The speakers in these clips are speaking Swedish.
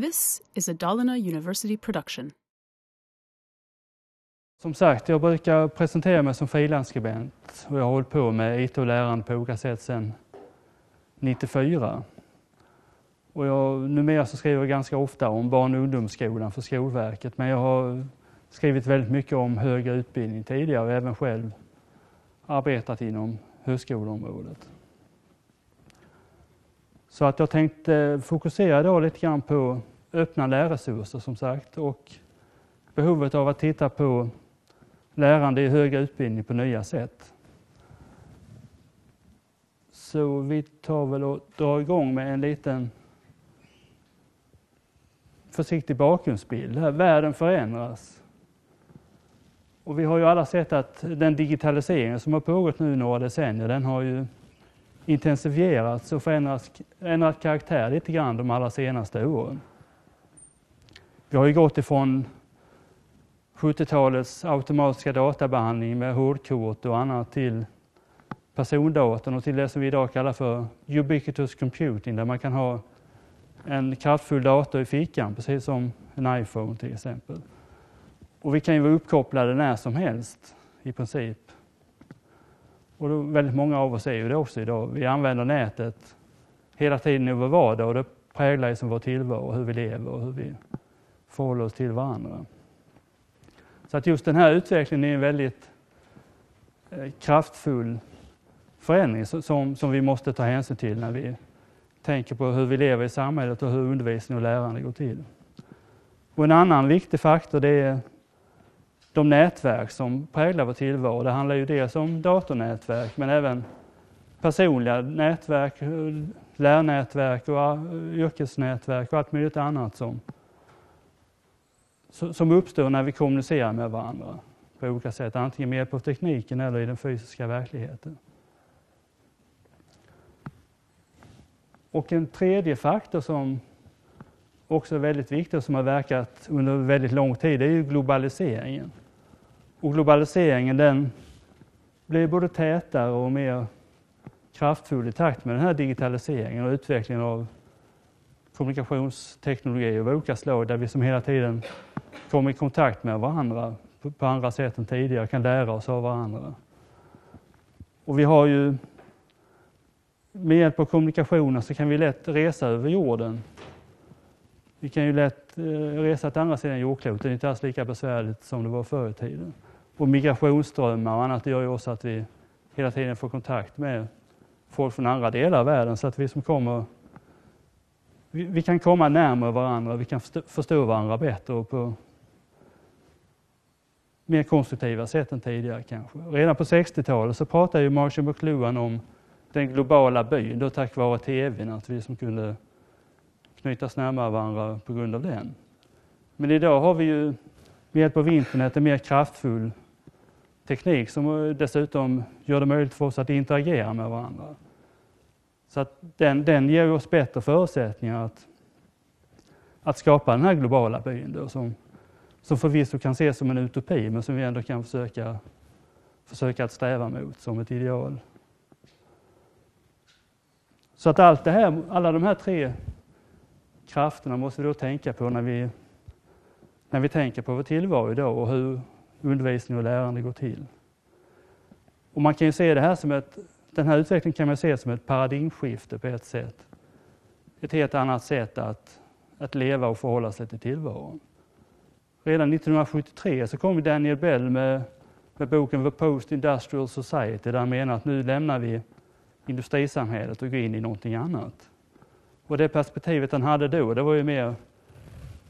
This is a Dalarna University production. Som sagt, jag brukar presentera mig som frilansskribent och jag har hållit på med IT och lärande på olika sätt sedan 94. Och jag, numera så skriver jag ganska ofta om barn och ungdomsskolan för Skolverket men jag har skrivit väldigt mycket om högre utbildning tidigare och även själv arbetat inom högskoleområdet. Så att jag tänkte fokusera då lite grann på öppna lärresurser som sagt och behovet av att titta på lärande i högre utbildning på nya sätt. Så vi tar väl och drar igång med en liten försiktig bakgrundsbild. Världen förändras. Och vi har ju alla sett att den digitalisering som har pågått nu några decennier, den har ju intensifierats och förändrats, ändrat karaktär lite grann de allra senaste åren. Vi har ju gått ifrån 70-talets automatiska databehandling med hårdkort och annat till persondatorn och till det som vi idag kallar för ubiquitous computing där man kan ha en kraftfull dator i fickan precis som en iPhone till exempel. Och vi kan ju vara uppkopplade när som helst i princip. Och då, väldigt många av oss är ju det också idag. Vi använder nätet hela tiden i vår vardag och det präglar ju som vår tillvaro, hur vi lever och hur vi förhåller oss till varandra. Så att just den här utvecklingen är en väldigt eh, kraftfull förändring som, som vi måste ta hänsyn till när vi tänker på hur vi lever i samhället och hur undervisning och lärande går till. Och en annan viktig faktor det är de nätverk som präglar vår tillvaro. Det handlar ju dels om datornätverk men även personliga nätverk, lärnätverk och eh, yrkesnätverk och allt möjligt annat som, som uppstår när vi kommunicerar med varandra på olika sätt, antingen med hjälp av tekniken eller i den fysiska verkligheten. Och en tredje faktor som också väldigt viktig och som har verkat under väldigt lång tid, det är ju globaliseringen. Och globaliseringen den blir både tätare och mer kraftfull i takt med den här digitaliseringen och utvecklingen av kommunikationsteknologi av olika slag där vi som hela tiden kommer i kontakt med varandra på andra sätt än tidigare, kan lära oss av varandra. Och vi har ju med hjälp av kommunikationer så kan vi lätt resa över jorden. Vi kan ju lätt eh, resa till andra sidan jordklotet, det är inte alls lika besvärligt som det var förr i tiden. Och migrationsströmmar och annat gör ju också att vi hela tiden får kontakt med folk från andra delar av världen så att vi som kommer vi, vi kan komma närmare varandra, vi kan förstå, förstå varandra bättre och på mer konstruktiva sätt än tidigare kanske. Redan på 60-talet så pratade ju Marshall McLuhan om den globala byn då tack vare tvn, att vi som kunde knytas närmare varandra på grund av den. Men idag har vi ju med hjälp av internet en mer kraftfull teknik som dessutom gör det möjligt för oss att interagera med varandra. Så att den, den ger oss bättre förutsättningar att, att skapa den här globala byn då, som, som förvisso kan ses som en utopi men som vi ändå kan försöka, försöka att sträva mot som ett ideal. Så att allt det här, alla de här tre krafterna måste vi då tänka på när vi, när vi tänker på vår tillvaro idag och hur undervisning och lärande går till. Och man kan ju se det här som ett, den här utvecklingen kan man se som ett paradigmskifte på ett sätt. Ett helt annat sätt att, att leva och förhålla sig till tillvaron. Redan 1973 så kom Daniel Bell med, med boken The Post Industrial Society där han menar att nu lämnar vi industrisamhället och går in i någonting annat. Och det perspektivet han hade då, det var ju mer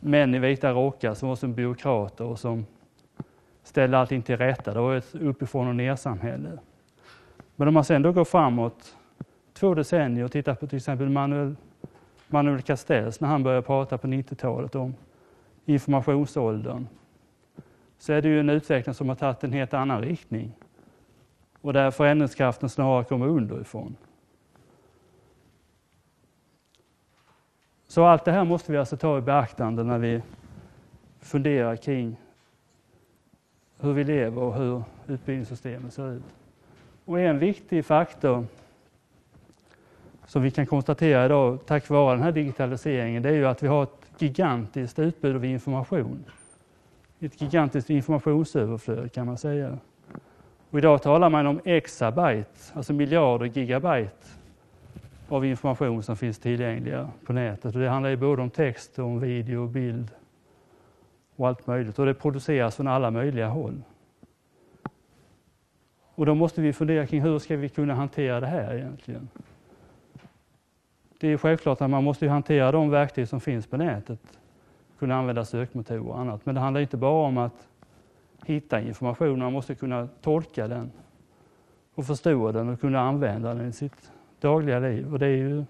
män i vita rockar som var som byråkrater och som ställde allting till rätta. Det var ett uppifrån och ner-samhälle. Men om man sen då går framåt två decennier och tittar på till exempel Manuel, Manuel Castells när han började prata på 90-talet om informationsåldern så är det ju en utveckling som har tagit en helt annan riktning och där förändringskraften snarare kommer underifrån. Så allt det här måste vi alltså ta i beaktande när vi funderar kring hur vi lever och hur utbildningssystemet ser ut. Och en viktig faktor som vi kan konstatera idag tack vare den här digitaliseringen det är ju att vi har ett gigantiskt utbud av information. Ett gigantiskt informationsöverflöd kan man säga. Och idag talar man om exabyte, alltså miljarder gigabyte av information som finns tillgängliga på nätet. Och det handlar ju både om text, om video, bild och allt möjligt. Och det produceras från alla möjliga håll. Och då måste vi fundera kring hur ska vi kunna hantera det här egentligen? Det är självklart att man måste hantera de verktyg som finns på nätet, kunna använda sökmotorer och annat. Men det handlar inte bara om att hitta information, man måste kunna tolka den och förstå den och kunna använda den i sitt dagliga liv. Och det är ju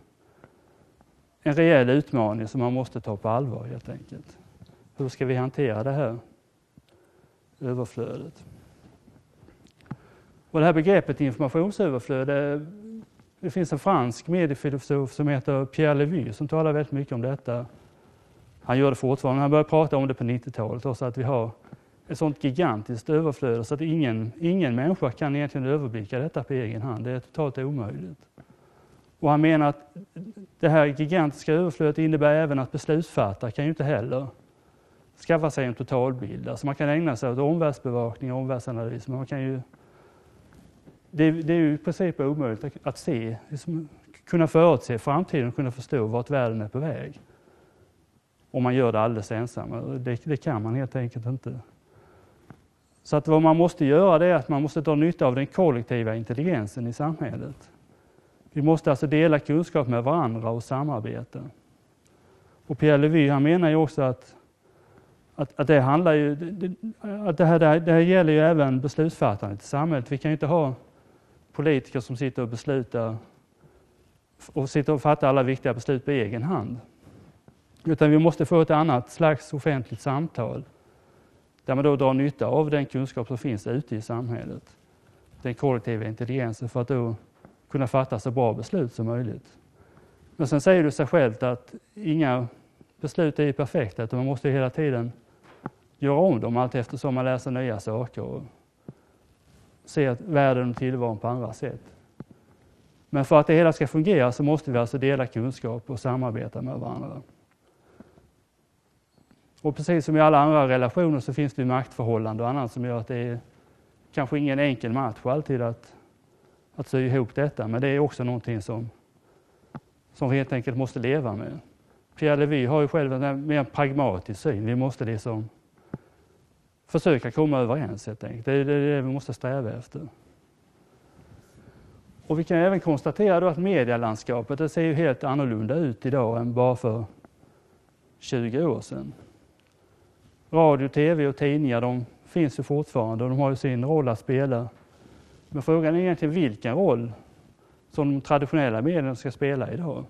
en rejäl utmaning som man måste ta på allvar helt enkelt. Hur ska vi hantera det här överflödet? Och det här begreppet informationsöverflöd, det, det finns en fransk mediefilosof som heter Pierre Levy som talar väldigt mycket om detta. Han gör det fortfarande, han började prata om det på 90-talet också, att vi har ett sånt gigantiskt överflöd så att ingen, ingen människa kan egentligen överblicka detta på egen hand. Det är totalt omöjligt. Och han menar att det här gigantiska överflödet innebär även att beslutsfattare kan ju inte heller skaffa sig en totalbild. Alltså man kan ägna sig åt omvärldsbevakning och omvärldsanalys, men man kan ju det, det, är ju i princip omöjligt att se, liksom, kunna förutse framtiden och kunna förstå vart världen är på väg. Om man gör det alldeles ensam. Det, det kan man helt enkelt inte. Så att vad man måste göra det är att man måste dra nytta av den kollektiva intelligensen i samhället. Vi måste alltså dela kunskap med varandra och samarbeta. Och Pierre Levy han menar ju också att, att, att det handlar ju, att det här, det här gäller ju även beslutsfattandet i samhället. Vi kan ju inte ha politiker som sitter och beslutar och sitter och fattar alla viktiga beslut på egen hand. Utan vi måste få ett annat slags offentligt samtal där man då drar nytta av den kunskap som finns ute i samhället. Den kollektiva intelligensen för att då kunna fatta så bra beslut som möjligt. Men sen säger det sig självt att inga beslut är perfekta utan man måste hela tiden göra om dem allt eftersom man läser nya saker och ser världen och tillvaron på andra sätt. Men för att det hela ska fungera så måste vi alltså dela kunskap och samarbeta med varandra. Och precis som i alla andra relationer så finns det maktförhållanden och annat som gör att det är kanske ingen enkel match alltid att, att sy ihop detta. Men det är också någonting som, som vi helt enkelt måste leva med. Pierre Levy har ju själv en mer pragmatisk syn. Vi måste liksom försöka komma överens helt enkelt. Det är det vi måste sträva efter. Och vi kan även konstatera då att medielandskapet det ser ju helt annorlunda ut idag än bara för 20 år sedan. Radio, tv och tidningar de finns ju fortfarande och de har ju sin roll att spela. Men frågan är egentligen vilken roll som de traditionella medierna ska spela idag.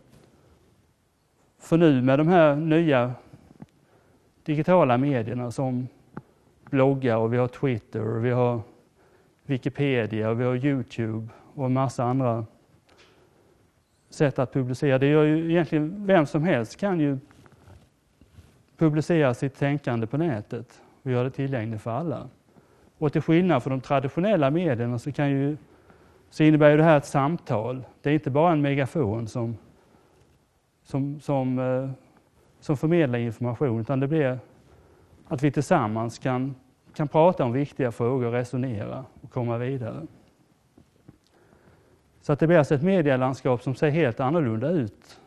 För nu med de här nya digitala medierna som bloggar och vi har Twitter och vi har Wikipedia och vi har Youtube och en massa andra sätt att publicera. Det gör ju egentligen vem som helst kan ju publicera sitt tänkande på nätet och göra det tillgängligt för alla. Och till skillnad från de traditionella medierna så, kan ju, så innebär ju det här ett samtal. Det är inte bara en megafon som, som, som, eh, som förmedlar information utan det blir att vi tillsammans kan, kan prata om viktiga frågor, resonera och komma vidare. Så att det blir alltså ett medielandskap som ser helt annorlunda ut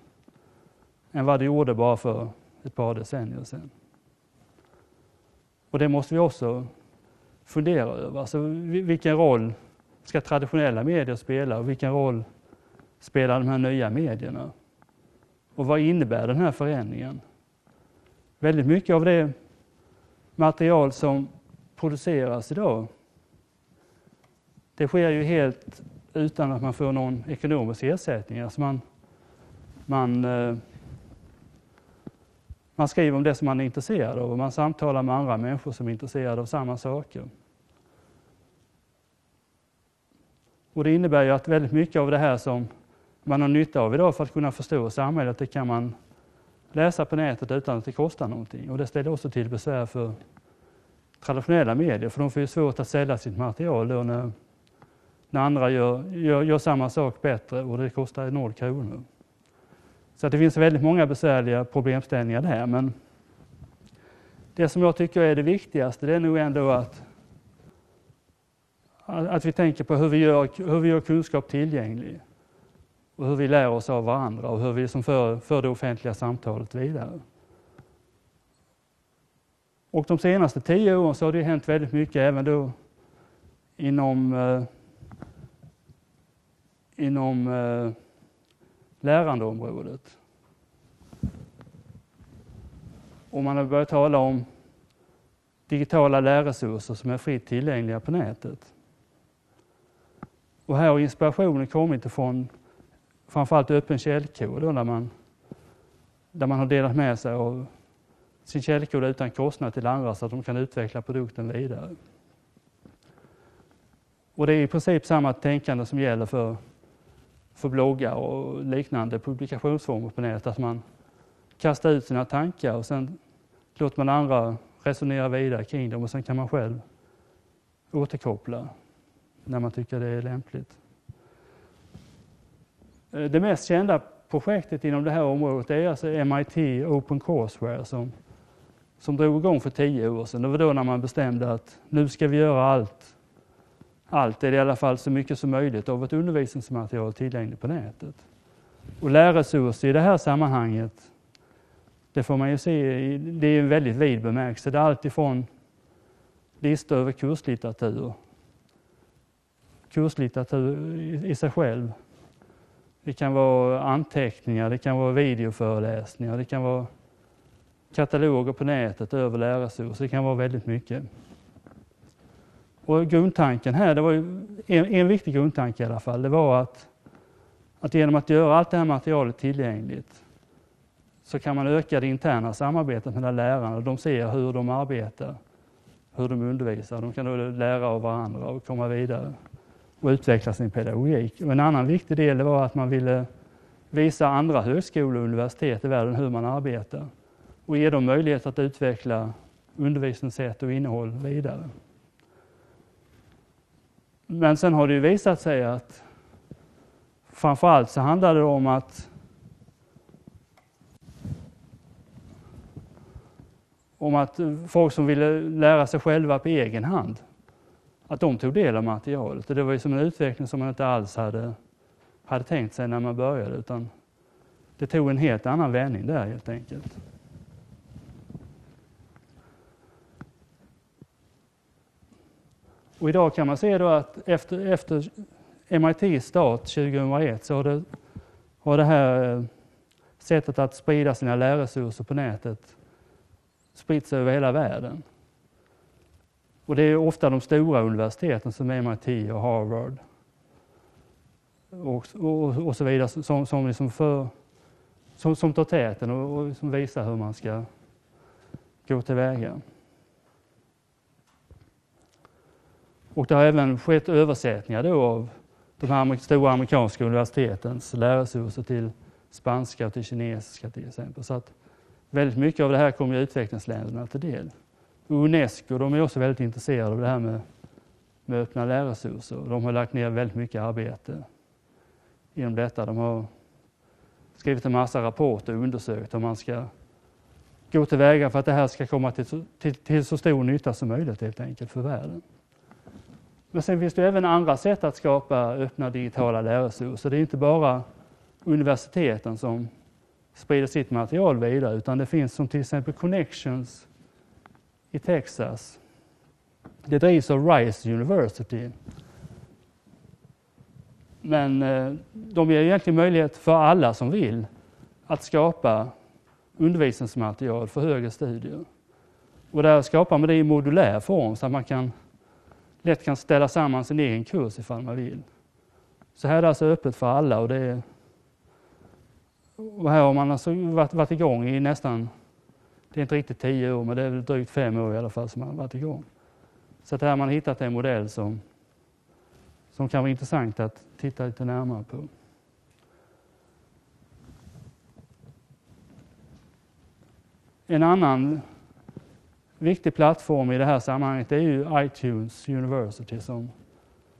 än vad det gjorde bara för ett par decennier sedan. Och det måste vi också fundera över. Alltså, vilken roll ska traditionella medier spela och vilken roll spelar de här nya medierna? Och vad innebär den här förändringen? Väldigt mycket av det material som produceras idag, det sker ju helt utan att man får någon ekonomisk ersättning. Alltså man, man, eh, man skriver om det som man är intresserad av och man samtalar med andra människor som är intresserade av samma saker. Och det innebär ju att väldigt mycket av det här som man har nytta av idag för att kunna förstå samhället, det kan man läsa på nätet utan att det kostar någonting. Och det ställer också till besvär för traditionella medier, för de får ju svårt att sälja sitt material då när, när andra gör, gör, gör samma sak bättre och det kostar noll kronor. Så det finns väldigt många besvärliga problemställningar där. Men det som jag tycker är det viktigaste det är nog ändå att, att vi tänker på hur vi, gör, hur vi gör kunskap tillgänglig och hur vi lär oss av varandra och hur vi som för, för det offentliga samtalet vidare. Och de senaste tio åren så har det hänt väldigt mycket även då inom, eh, inom eh, lärandeområdet. Och man har börjat tala om digitala lärresurser som är fritt tillgängliga på nätet. Och här har inspirationen kommit ifrån framförallt öppen källkod där man, där man har delat med sig av sin källkod utan kostnad till andra så att de kan utveckla produkten vidare. Och det är i princip samma tänkande som gäller för, för bloggar och liknande publikationsformer på nätet. Att man kastar ut sina tankar och sen låter man andra resonera vidare kring dem och sen kan man själv återkoppla när man tycker det är lämpligt. Eh, det mest kända projektet inom det här området är alltså MIT Open Courseware som, som drog igång för tio år sedan. Det var då när man bestämde att nu ska vi göra allt, allt eller i alla fall så mycket som möjligt av ett undervisningsmaterial tillgängligt på nätet. Och lärresurser i det här sammanhanget, det får man ju se, det är en väldigt vid bemärkelse. Det är alltifrån listor över kurslitteratur, kurslitteratur i sig själv, det kan vara anteckningar, det kan vara videoföreläsningar, det kan vara kataloger på nätet över lärresurser. Det kan vara väldigt mycket. Och grundtanken här, det var en, en viktig grundtanke i alla fall, det var att, att genom att göra allt det här materialet tillgängligt så kan man öka det interna samarbetet mellan lärarna. De ser hur de arbetar, hur de undervisar. De kan då lära av varandra och komma vidare och utveckla sin pedagogik. Och en annan viktig del var att man ville visa andra högskolor och universitet i världen hur man arbetar och ge dem möjlighet att utveckla undervisningssätt och innehåll vidare. Men sen har det ju visat sig att framförallt så handlar det om att om att folk som ville lära sig själva på egen hand att de tog del av materialet. Och det var ju som en utveckling som man inte alls hade, hade tänkt sig när man började utan det tog en helt annan vändning där helt enkelt. Och idag kan man se då att efter, efter MITs start 2001 så har det, har det här eh, sättet att sprida sina lärresurser på nätet spritt sig över hela världen. Och det är ofta de stora universiteten som MIT och Harvard och, och, och så vidare som, som, liksom för, som, som tar täten och, och som visar hur man ska gå tillväga. Och det har även skett översättningar då av de här stora amerikanska universitetens lärresurser till spanska och till kinesiska till exempel. Så att väldigt mycket av det här kommer utvecklingsländerna till del. Unesco de är också väldigt intresserade av det här med, med öppna lärresurser. De har lagt ner väldigt mycket arbete inom detta. De har skrivit en massa rapporter och undersökt hur man ska gå tillväga för att det här ska komma till, till, till så stor nytta som möjligt helt enkelt för världen. Men sen finns det även andra sätt att skapa öppna digitala lärresurser. Det är inte bara universiteten som sprider sitt material vidare utan det finns som till exempel Connections i Texas. Det drivs av Rice University. Men eh, de ger egentligen möjlighet för alla som vill att skapa undervisningsmaterial för högre studier. Och där skapar man det i modulär form så att man kan, lätt kan ställa samman sin egen kurs ifall man vill. Så här är det alltså öppet för alla och det är, och här har man alltså varit, varit igång i nästan det är inte riktigt tio år, men det är väl drygt fem år i alla fall som man har varit igång. Så att här har man hittat en modell som, som kan vara intressant att titta lite närmare på. En annan viktig plattform i det här sammanhanget är ju iTunes University som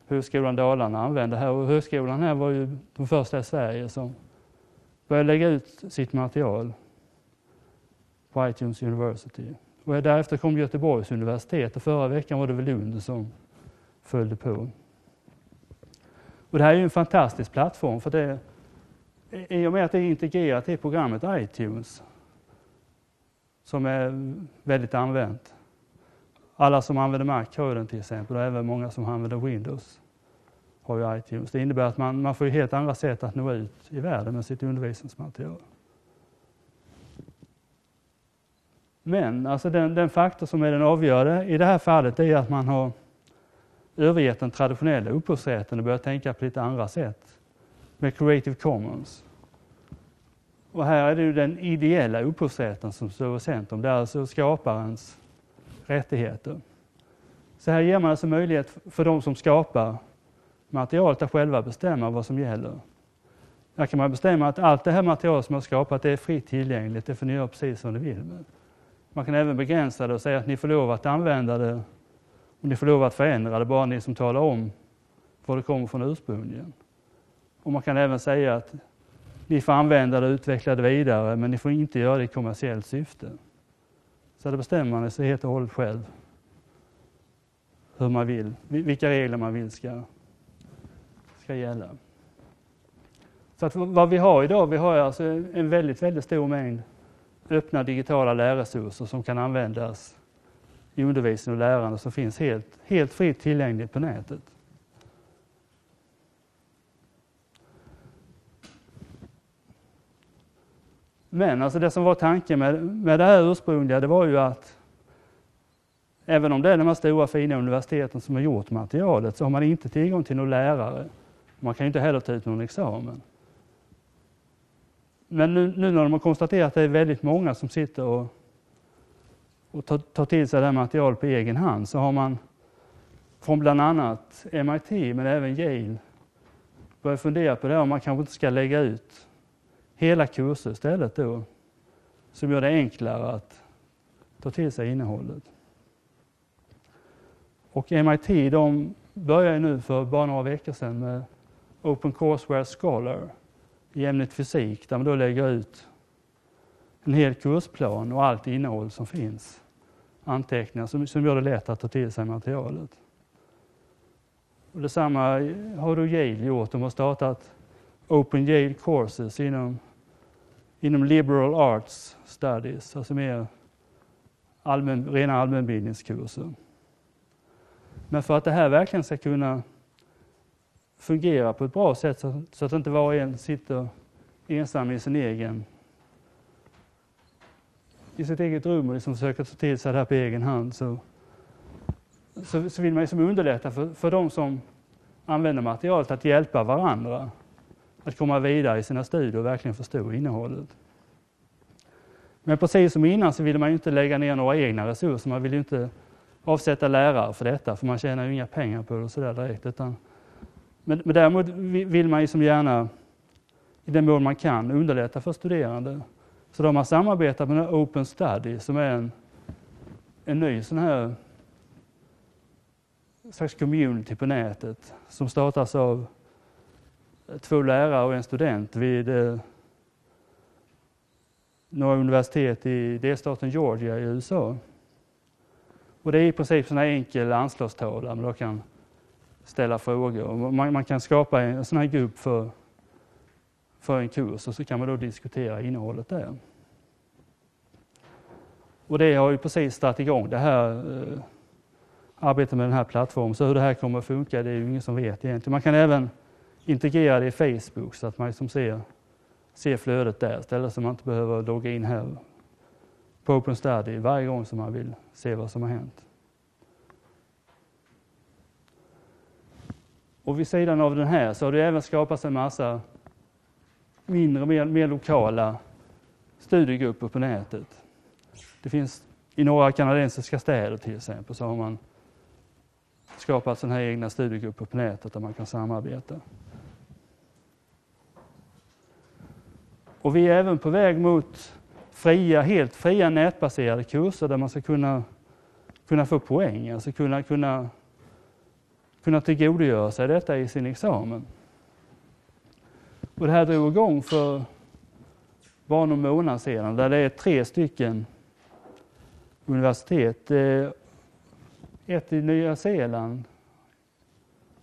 Högskolan Dalarna använder här. Och högskolan här var ju de första i Sverige som började lägga ut sitt material på iTunes University. Och därefter kom Göteborgs universitet och förra veckan var det väl Lund som följde på. Och det här är ju en fantastisk plattform för det, i och med att det är integrerat i programmet iTunes som är väldigt använt. Alla som använder Mac har den till exempel och även många som använder Windows har ju iTunes. Det innebär att man, man får helt andra sätt att nå ut i världen med sitt undervisningsmaterial. Men alltså den, den faktor som är den avgörande i det här fallet är att man har övergett den traditionella upphovsrätten och börjat tänka på lite andra sätt med Creative Commons. Och här är det ju den ideella upphovsrätten som står i centrum. Det är alltså skaparens rättigheter. Så här ger man alltså möjlighet för de som skapar materialet att själva bestämma vad som gäller. Här kan man bestämma att allt det här materialet som jag skapat är fritt tillgängligt, det får ni göra precis som ni vill med. Man kan även begränsa det och säga att ni får lov att använda det och ni får lov att förändra det, bara ni som talar om var det kommer från ursprungligen. Och man kan även säga att ni får använda det och utveckla det vidare, men ni får inte göra det i kommersiellt syfte. Så det bestämmer man sig helt och hållet själv hur man vill, vilka regler man vill ska, ska gälla. Så att vad vi har idag, vi har alltså en väldigt, väldigt stor mängd öppna digitala lärresurser som kan användas i undervisning och lärande som finns helt, helt fritt tillgängligt på nätet. Men alltså det som var tanken med, med det här ursprungliga, det var ju att även om det är de här stora fina universiteten som har gjort materialet så har man inte tillgång till någon lärare. Man kan ju inte heller ta ut någon examen. Men nu, nu, när de har konstaterat att det är väldigt många som sitter och, och tar, tar till sig det här materialet på egen hand så har man från bland annat MIT men även Yale börjat fundera på det här om man kanske inte ska lägga ut hela kurser istället då som gör det enklare att ta till sig innehållet. Och MIT de började nu för bara några veckor sedan med Open Courseware Scholar i ämnet fysik där man då lägger ut en hel kursplan och allt innehåll som finns. Anteckningar som, som gör det lätt att ta till sig materialet. Och detsamma har då Yale gjort. De har startat Open Yale Courses inom, inom Liberal Arts Studies, alltså mer allmän, rena allmänbildningskurser. Men för att det här verkligen ska kunna fungera på ett bra sätt så, så att inte var och en sitter ensam i sin egen i sitt eget rum och liksom försöker ta till sig det här på egen hand så, så, så vill man liksom underlätta för, för de som använder materialet att hjälpa varandra att komma vidare i sina studier och verkligen förstå innehållet. Men precis som innan så vill man ju inte lägga ner några egna resurser. Man vill ju inte avsätta lärare för detta för man tjänar ju inga pengar på det och sådär direkt. Utan men, men däremot vill man ju som gärna, i den mån man kan, underlätta för studerande. Så då har man samarbetat med Open Study som är en, en ny sån här slags community på nätet som startas av två lärare och en student vid eh, några universitet i delstaten Georgia i USA. Och det är i princip en enkel anslagstavla, men då kan ställa frågor. Man, man, kan skapa en sån här grupp för, för en kurs och så kan man då diskutera innehållet där. Och det har ju precis startat igång det här eh, arbetet med den här plattformen. Så hur det här kommer att funka det är ju ingen som vet egentligen. Man kan även integrera det i Facebook så att man liksom ser, ser flödet där istället så man inte behöver logga in här på OpenStudy varje gång som man vill se vad som har hänt. Och vid sidan av den här så har det även skapats en massa mindre, mer, mer lokala studiegrupper på nätet. Det finns i några kanadensiska städer till exempel så har man skapat sådana här egna studiegrupper på nätet där man kan samarbeta. Och vi är även på väg mot fria, helt fria nätbaserade kurser där man ska kunna, kunna få poäng, alltså kunna, kunna kunna tillgodogöra sig detta i sin examen. Och det här drog igång för bara någon månad sedan där det är tre stycken universitet. Ett i Nya Zeeland,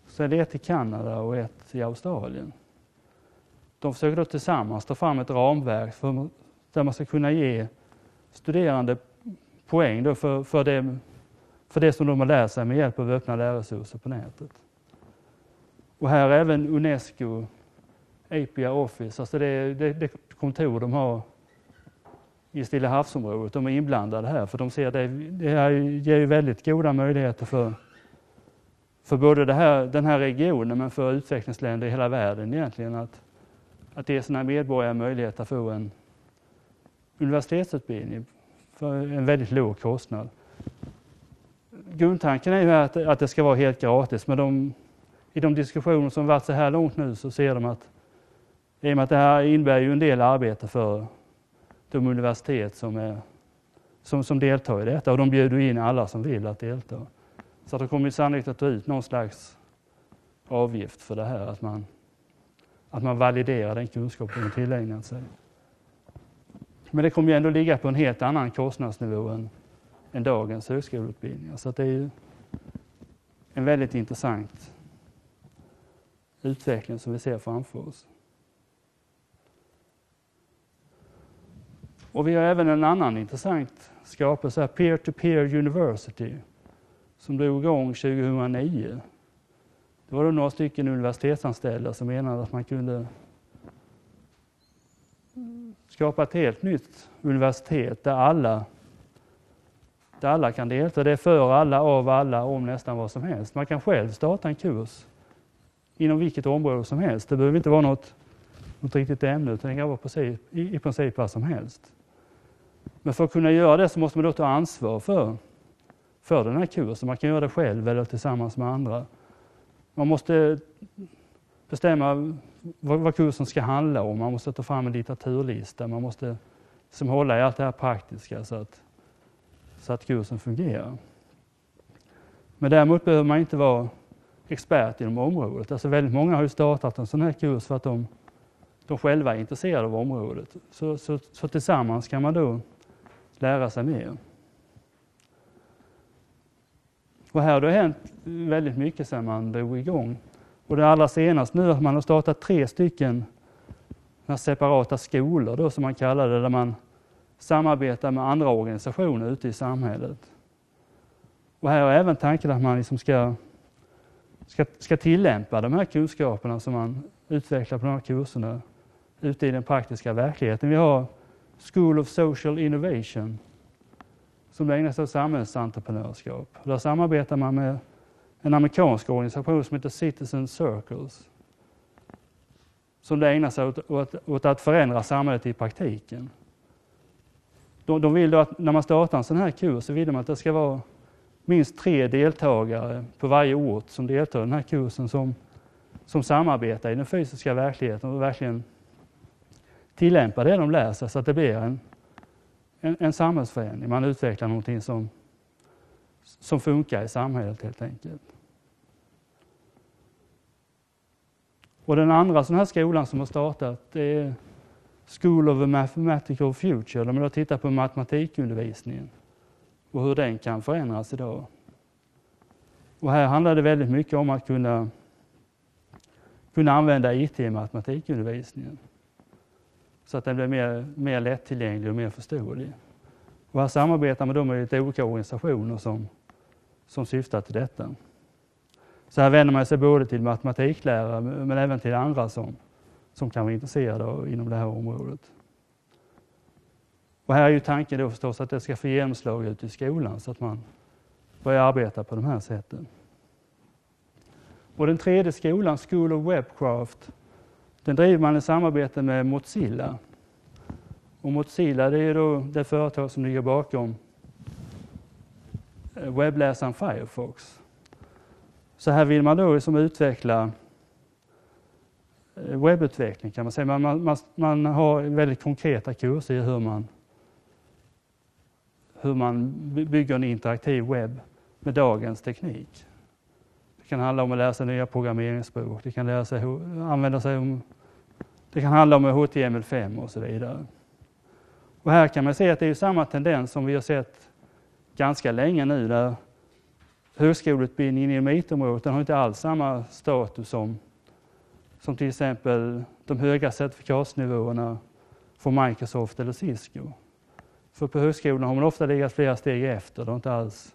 sen är det ett i Kanada och ett i Australien. De försöker då tillsammans ta fram ett ramverk för, där man ska kunna ge studerande poäng då för, för, det, för det som de har lärt sig med hjälp av öppna lärresurser på nätet. Och här är även Unesco API Office, alltså det, det, det kontor de har i Stilla havsområdet, de är inblandade här för de ser det, det här ger ju väldigt goda möjligheter för, för både det här, den här regionen men för utvecklingsländer i hela världen egentligen att, att ge sina medborgare möjlighet att få en universitetsutbildning för en väldigt låg kostnad. Grundtanken är ju att, att det ska vara helt gratis men de, i de diskussioner som varit så här långt nu så ser de att i och med att det här innebär ju en del arbete för de universitet som, är, som, som deltar i detta och de bjuder in alla som vill att delta. Så de kommer sannolikt att ta ut någon slags avgift för det här, att man, att man validerar den kunskap man tillägnat sig. Men det kommer ju ändå ligga på en helt annan kostnadsnivå än, än dagens högskoleutbildningar. Så det är ju en väldigt intressant utveckling som vi ser framför oss. Och vi har även en annan intressant skapelse, Peer-to-Peer University, som drog igång 2009. Det var då några stycken universitetsanställda som menade att man kunde skapa ett helt nytt universitet där alla, där alla kan delta. Det är för alla, av alla, om nästan vad som helst. Man kan själv starta en kurs inom vilket område som helst. Det behöver inte vara något, något riktigt ämne utan det kan vara precis, i, i princip vad som helst. Men för att kunna göra det så måste man då ta ansvar för, för den här kursen. Man kan göra det själv eller tillsammans med andra. Man måste bestämma vad, vad kursen ska handla om. Man måste ta fram en litteraturlista. Man måste som hålla i allt det här praktiska så att, så att kursen fungerar. Men däremot behöver man inte vara expert inom området. Alltså väldigt många har ju startat en sån här kurs för att de, de själva är intresserade av området. Så, så, så tillsammans kan man då lära sig mer. Och här har det hänt väldigt mycket sedan man drog igång. Och det allra senaste nu att man har startat tre stycken separata skolor då, som man kallar det, där man samarbetar med andra organisationer ute i samhället. Och här är även tanken att man liksom ska, ska, ska tillämpa de här kunskaperna som man utvecklar på de här kurserna ute i den praktiska verkligheten. Vi har School of Social Innovation som ägnar sig åt samhällsentreprenörskap. Där samarbetar man med en amerikansk organisation som heter Citizen Circles som ägnar sig åt, åt, åt, att förändra samhället i praktiken. De, de vill då att när man startar en sån här kurs så vill de att det ska vara minst tre deltagare på varje ort som deltar i den här kursen som, som samarbetar i den fysiska verkligheten och verkligen tillämpar det de lär sig så att det blir en, en, en samhällsförändring. Man utvecklar någonting som, som funkar i samhället helt enkelt. Och den andra sån här skolan som har startat det är School of a Mathematical Future. De har tittat på matematikundervisningen och hur den kan förändras idag. Och här handlar det väldigt mycket om att kunna, kunna använda IT i matematikundervisningen så att den blir mer, mer lättillgänglig och mer förståelig. Och här samarbetar man då med lite olika organisationer som, som syftar till detta. Så här vänder man sig både till matematiklärare men även till andra som, som kan vara intresserade inom det här området. Och här är ju tanken då förstås att det ska få genomslag ute i skolan så att man börjar arbeta på de här sätten. Och den tredje skolan, School of Webcraft, den driver man i samarbete med Mozilla. Och Mozilla det är då det företag som ligger bakom eh, webbläsaren Firefox. Så här vill man då liksom utveckla eh, webbutveckling kan man säga. Man, man, man har väldigt konkreta kurser i hur man, hur man bygger en interaktiv webb med dagens teknik. Det kan handla om att lära sig nya programmeringsspråk, det kan lära sig använda sig om, det kan handla om HTML5 och så vidare. Och här kan man se att det är samma tendens som vi har sett ganska länge nu där högskoleutbildningen inom IT-området har inte alls samma status som, som till exempel de höga certifikatsnivåerna från Microsoft eller Cisco. För på högskolan har man ofta legat flera steg efter. Det har inte alls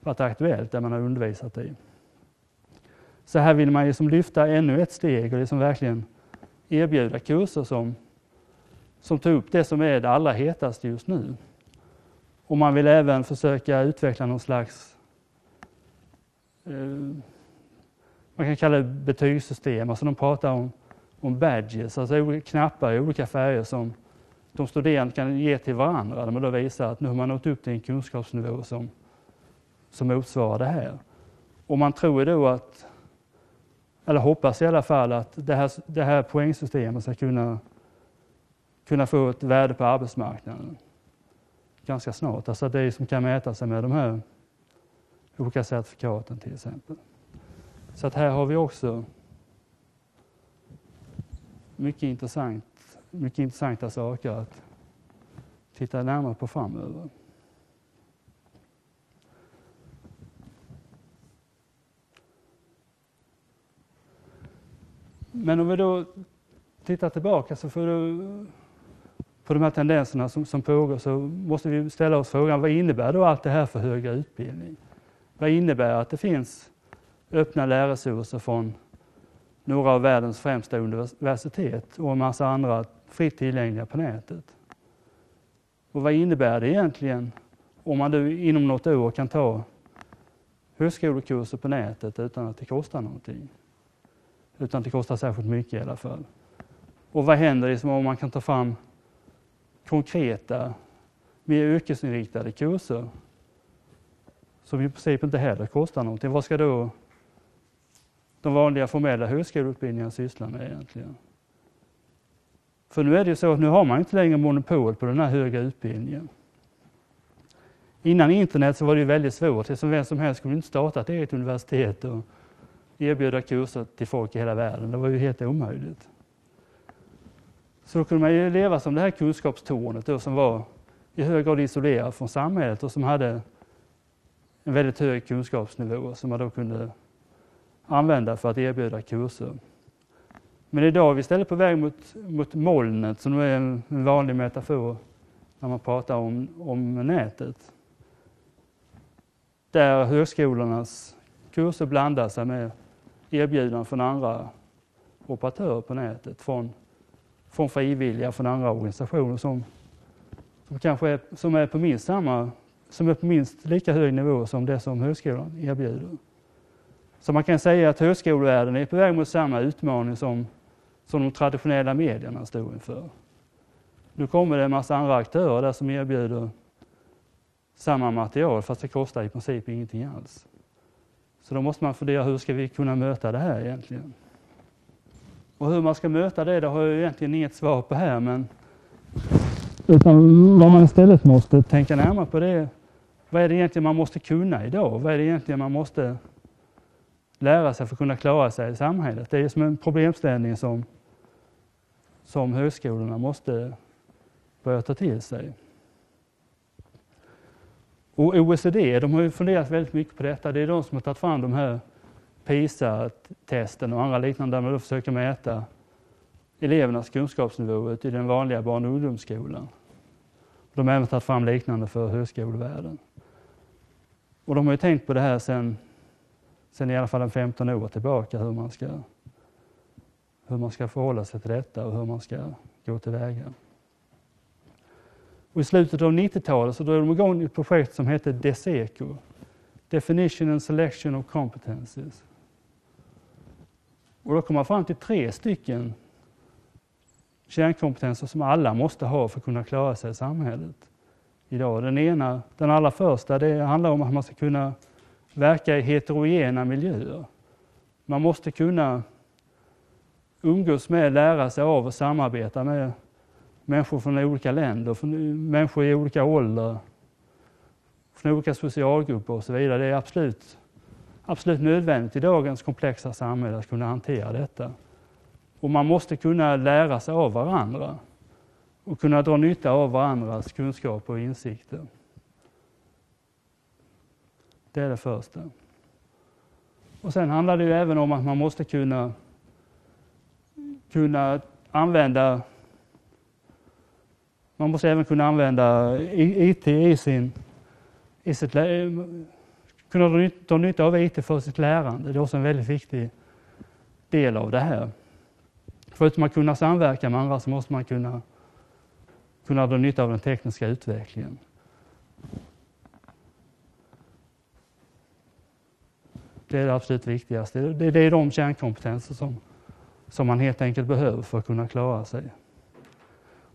varit aktuellt där man har undervisat i. Så här vill man liksom lyfta ännu ett steg och liksom verkligen erbjuda kurser som, som tar upp det som är det allra hetaste just nu. Och man vill även försöka utveckla någon slags eh, man kan kalla det betygssystem, alltså de pratar om, om badges, alltså knappar i olika färger som de studerande kan ge till varandra där man då visar att nu har man nått upp till en kunskapsnivå som, som motsvarar det här. Och man tror då att, eller hoppas i alla fall, att det här, det här poängsystemet ska kunna, kunna få ett värde på arbetsmarknaden ganska snart. Alltså det som kan mäta sig med de här olika certifikaten till exempel. Så att här har vi också mycket intressant mycket intressanta saker att titta närmare på framöver. Men om vi då tittar tillbaka så får du, på de här tendenserna som, som pågår så måste vi ställa oss frågan vad innebär då allt det här för högre utbildning? Vad innebär att det finns öppna lärresurser från några av världens främsta universitet och en massa andra fritt tillgängliga på nätet. Och vad innebär det egentligen om man nu inom något år kan ta högskolekurser på nätet utan att det kostar någonting? Utan att det kostar särskilt mycket i alla fall. Och vad händer liksom om man kan ta fram konkreta, mer yrkesinriktade kurser som i princip inte heller kostar någonting? Vad ska då de vanliga formella högskoleutbildningarna syssla med egentligen? För nu är det ju så att nu har man inte längre monopol på den här höga utbildningen. Innan internet så var det ju väldigt svårt. Liksom vem som helst kunde inte starta ett eget universitet och erbjuda kurser till folk i hela världen. Det var ju helt omöjligt. Så då kunde man ju leva som det här kunskapstornet då, som var i hög grad isolerat från samhället och som hade en väldigt hög kunskapsnivå som man då kunde använda för att erbjuda kurser. Men idag är vi istället på väg mot, mot molnet som är en, en vanlig metafor när man pratar om, om nätet. Där högskolornas kurser blandar sig med erbjudanden från andra operatörer på nätet, från, från frivilliga, från andra organisationer som, som kanske är, som är på minst samma, som är på minst lika hög nivå som det som högskolan erbjuder. Så man kan säga att högskolevärlden är på väg mot samma utmaning som som de traditionella medierna stod inför. Nu kommer det en massa andra aktörer där som erbjuder samma material fast det kostar i princip ingenting alls. Så då måste man fundera hur ska vi kunna möta det här egentligen? Och hur man ska möta det, det har jag egentligen inget svar på här men utan vad man istället måste tänka närmare på det vad är det egentligen man måste kunna idag? Vad är det egentligen man måste lära sig för att kunna klara sig i samhället? Det är som en problemställning som som högskolorna måste börja ta till sig. Och OECD de har ju funderat väldigt mycket på detta. Det är de som har tagit fram de här PISA-testen och andra liknande där man försöker mäta elevernas kunskapsnivå ute i den vanliga barn och ungdomsskolan. De har även tagit fram liknande för högskolevärlden. Och de har ju tänkt på det här sedan sen i alla fall en 15 år tillbaka hur man ska hur man ska förhålla sig till detta och hur man ska gå tillväga. Och I slutet av 90-talet så drog de igång ett projekt som hette DESECO, Definition and Selection of Competencies. Och då kom man fram till tre stycken kärnkompetenser som alla måste ha för att kunna klara sig i samhället idag. Den ena, den allra första, det handlar om att man ska kunna verka i heterogena miljöer. Man måste kunna umgås med, lära sig av och samarbeta med människor från olika länder, från människor i olika åldrar, från olika socialgrupper och så vidare. Det är absolut, absolut nödvändigt i dagens komplexa samhälle att kunna hantera detta. Och man måste kunna lära sig av varandra. och kunna dra nytta av varandras kunskaper och insikter. Det är det första. Och sen handlar det ju även om att man måste kunna, kunna använda man måste även kunna använda IT i sin, i sitt, kunna dra nytta av IT för sitt lärande. Det är också en väldigt viktig del av det här. Förutom att kunna samverka med andra så måste man kunna, kunna dra nytta av den tekniska utvecklingen. Det är det absolut viktigaste. Det, det är de kärnkompetenser som, som man helt enkelt behöver för att kunna klara sig.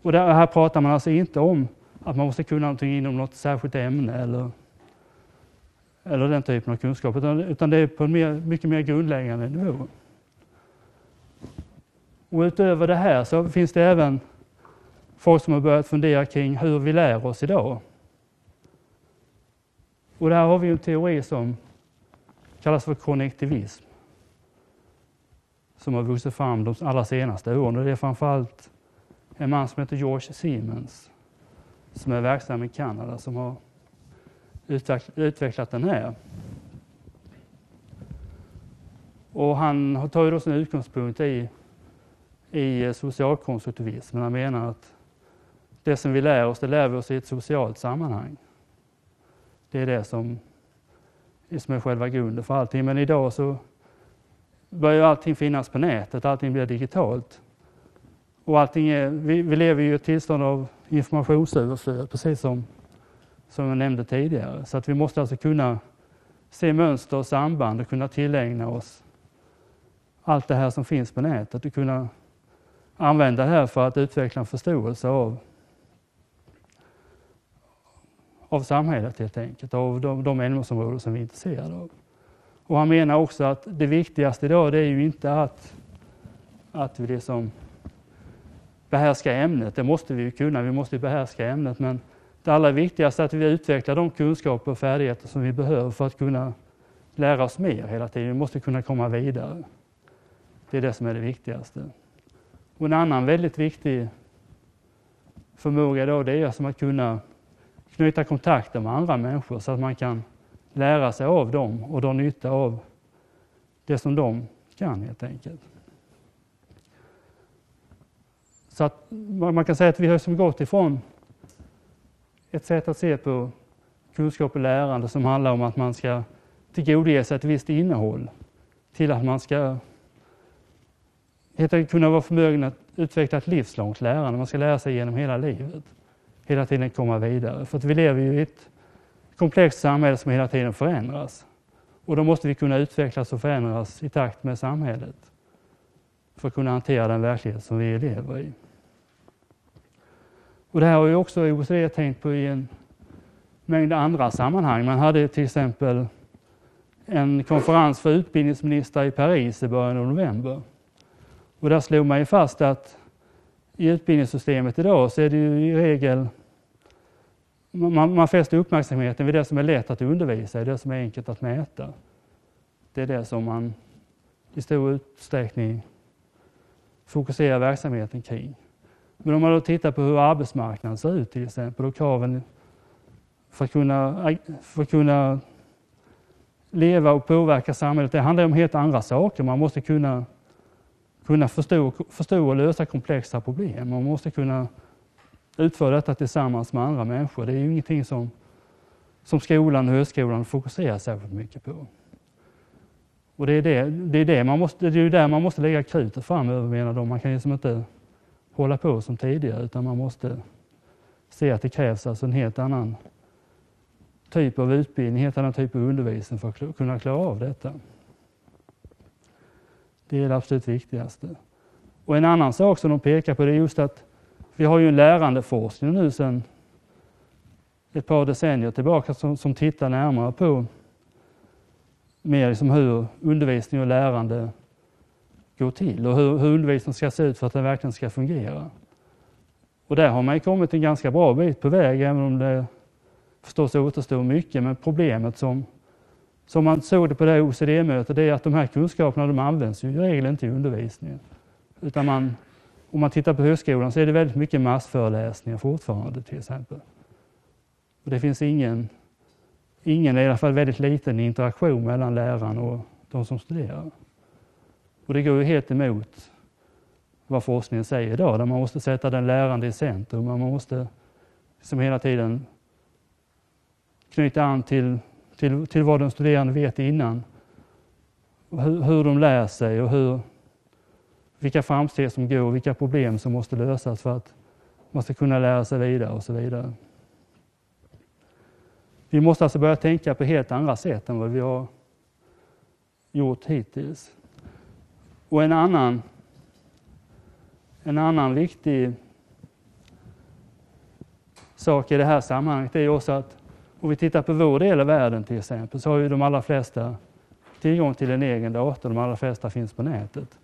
Och där, här pratar man alltså inte om att man måste kunna någonting inom något särskilt ämne eller, eller den typen av kunskap, utan, utan det är på en mer, mycket mer grundläggande nivå. Och utöver det här så finns det även folk som har börjat fundera kring hur vi lär oss idag. Och där har vi en teori som kallas för konnektivism. Som har vuxit fram de allra senaste åren. Och det är framförallt en man som heter George Siemens som är verksam i Kanada som har utvecklat den här. Och han tar ju då sin utgångspunkt i, i eh, socialkonstruktivismen. Han menar att det som vi lär oss, det lär vi oss i ett socialt sammanhang. Det är det som, som är själva grunden för allting. Men idag så börjar allting finnas på nätet, allting blir digitalt. Och allting är, vi, vi lever i ett tillstånd av informationsöverflöd, precis som, som jag nämnde tidigare. Så att vi måste alltså kunna se mönster och samband och kunna tillägna oss allt det här som finns på nätet och kunna använda det här för att utveckla en förståelse av, av samhället helt enkelt, av de, de ämnesområden som vi är intresserade av. Och han menar också att det viktigaste idag det är ju inte att, att vi liksom behärska ämnet. Det måste vi ju kunna, vi måste behärska ämnet. Men det allra viktigaste är att vi utvecklar de kunskaper och färdigheter som vi behöver för att kunna lära oss mer hela tiden. Vi måste kunna komma vidare. Det är det som är det viktigaste. Och en annan väldigt viktig förmåga då, det är som att kunna knyta kontakter med andra människor så att man kan lära sig av dem och dra nytta av det som de kan helt enkelt. Så att man kan säga att vi har som gått ifrån ett sätt att se på kunskap och lärande som handlar om att man ska tillgodoge sig ett visst innehåll till att man ska helt kunna vara förmögen att utveckla ett livslångt lärande. Man ska lära sig genom hela livet. Hela tiden komma vidare. För att vi lever ju i ett komplext samhälle som hela tiden förändras. Och då måste vi kunna utvecklas och förändras i takt med samhället för att kunna hantera den verklighet som vi lever i. Och det här har ju också OECD tänkt på i en mängd andra sammanhang. Man hade till exempel en konferens för utbildningsministrar i Paris i början av november. Och där slog man ju fast att i utbildningssystemet idag så är det ju i regel man, man fäster uppmärksamheten vid det som är lätt att undervisa i, det som är enkelt att mäta. Det är det som man i stor utsträckning fokuserar verksamheten kring. Men om man då tittar på hur arbetsmarknaden ser ut till exempel och kraven för att kunna, för att kunna leva och påverka samhället, det handlar om helt andra saker. Man måste kunna, kunna förstå, förstå och lösa komplexa problem. Man måste kunna utföra detta tillsammans med andra människor. Det är ju ingenting som, som skolan och högskolan fokuserar särskilt mycket på. Och det är, det, det är, det man måste, det är där man måste lägga krutet framöver menar de. Man kan liksom inte hålla på som tidigare utan man måste se att det krävs alltså en helt annan typ av utbildning, en helt annan typ av undervisning för att kunna klara av detta. Det är det absolut viktigaste. Och en annan sak som de pekar på det är just att vi har ju en lärandeforskning nu sedan ett par decennier tillbaka som, som tittar närmare på mer liksom hur undervisning och lärande går till och hur, hur undervisningen ska se ut för att den verkligen ska fungera. Och där har man kommit en ganska bra bit på väg, även om det förstås återstår mycket. Men problemet som, som man såg det på det OECD-mötet, det är att de här kunskaperna de används ju i regel inte i undervisningen. Utan man om man tittar på högskolan så är det väldigt mycket massföreläsningar fortfarande till exempel. Och det finns ingen, ingen, i alla fall väldigt liten interaktion mellan läraren och de som studerar. Och det går ju helt emot vad forskningen säger idag, där man måste sätta den lärande i centrum. Man måste som hela tiden knyta an till, till, till vad de studerande vet innan. Hur, hur de lär sig och hur, vilka framsteg som går och vilka problem som måste lösas för att man ska kunna lära sig vidare och så vidare. Vi måste alltså börja tänka på helt andra sätt än vad vi har gjort hittills. Och en annan, en annan viktig sak i det här sammanhanget är också att om vi tittar på vår del av världen till exempel så har ju de allra flesta tillgång till en egen dator. De allra flesta finns på nätet.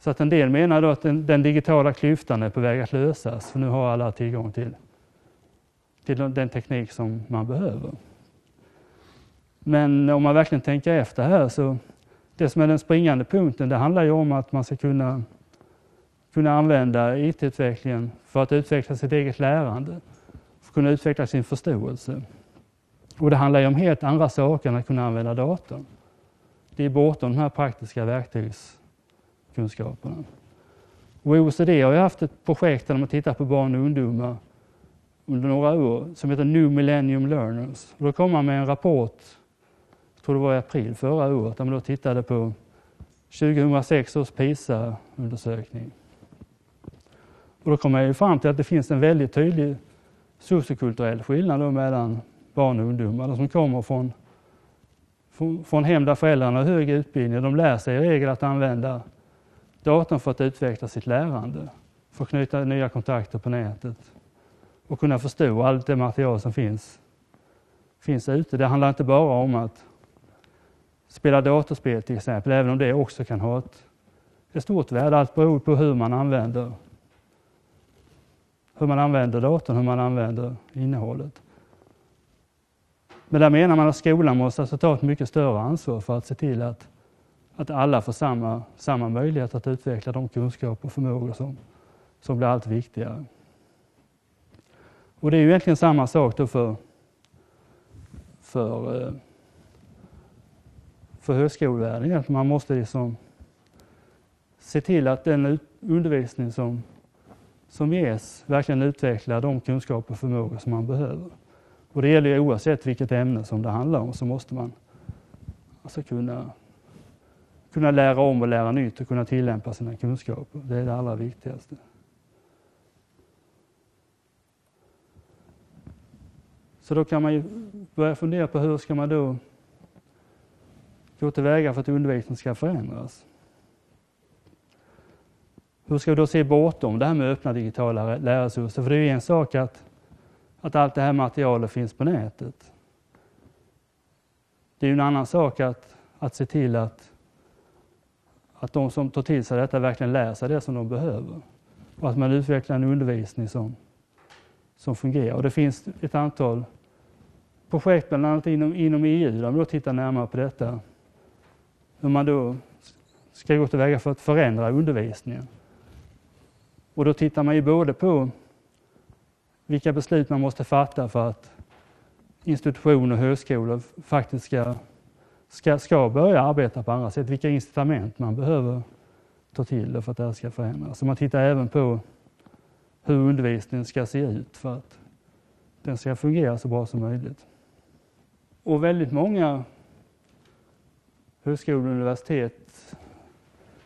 Så att en del menar då att den, den, digitala klyftan är på väg att lösas, för nu har alla tillgång till, till den teknik som man behöver. Men om man verkligen tänker efter här så det som är den springande punkten, det handlar ju om att man ska kunna, kunna använda IT-utvecklingen för att utveckla sitt eget lärande, för att kunna utveckla sin förståelse. Och det handlar ju om helt andra saker än att kunna använda datorn. Det är bortom de här praktiska verktygskunskaperna. Och OECD har ju haft ett projekt där man tittar på barn och ungdomar under några år som heter New Millennium Learners. Och då kom man med en rapport, tror det var i april förra året, där man då tittade på 2006 års PISA-undersökning. Och då kom man ju fram till att det finns en väldigt tydlig sociokulturell skillnad mellan barn och ungdomar som kommer från från hem där föräldrarna har hög utbildning. De lär sig i regel att använda datorn för att utveckla sitt lärande, för att knyta nya kontakter på nätet och kunna förstå allt det material som finns, finns ute. Det handlar inte bara om att spela datorspel till exempel, även om det också kan ha ett, ett stort värde. Allt beror på hur man använder hur man använder datorn, hur man använder innehållet. Men där menar man att skolan måste alltså ta ett mycket större ansvar för att se till att, att alla får samma, samma möjlighet att utveckla de kunskaper och förmågor som, som blir allt viktigare. Och det är ju egentligen samma sak då för, för, eh, för högskolevärlden. Att man måste liksom se till att den undervisning som, som ges verkligen utvecklar de kunskaper och förmågor som man behöver. Och det gäller ju oavsett vilket ämne som det handlar om så måste man alltså kunna, kunna lära om och lära nytt och kunna tillämpa sina kunskaper. Det är det allra viktigaste. Så då kan man ju börja fundera på hur ska man då gå tillväga för att undervisningen ska förändras. Hur ska vi då se bortom det här med öppna digitala lärresurser? För det är ju en sak att att allt det här materialet finns på nätet. Det är ju en annan sak att, att se till att, att de som tar till sig detta verkligen lär sig det som de behöver. Och att man utvecklar en undervisning som, som fungerar. Och det finns ett antal projekt, bland annat inom, inom EU, där man då tittar närmare på detta. Hur man då ska gå tillväga för att förändra undervisningen. Och då tittar man ju både på vilka beslut man måste fatta för att institutioner och högskolor faktiskt ska, ska, ska börja arbeta på andra sätt. Vilka incitament man behöver ta till för att det här ska förändras. Så man tittar även på hur undervisningen ska se ut för att den ska fungera så bra som möjligt. Och väldigt många högskolor och universitet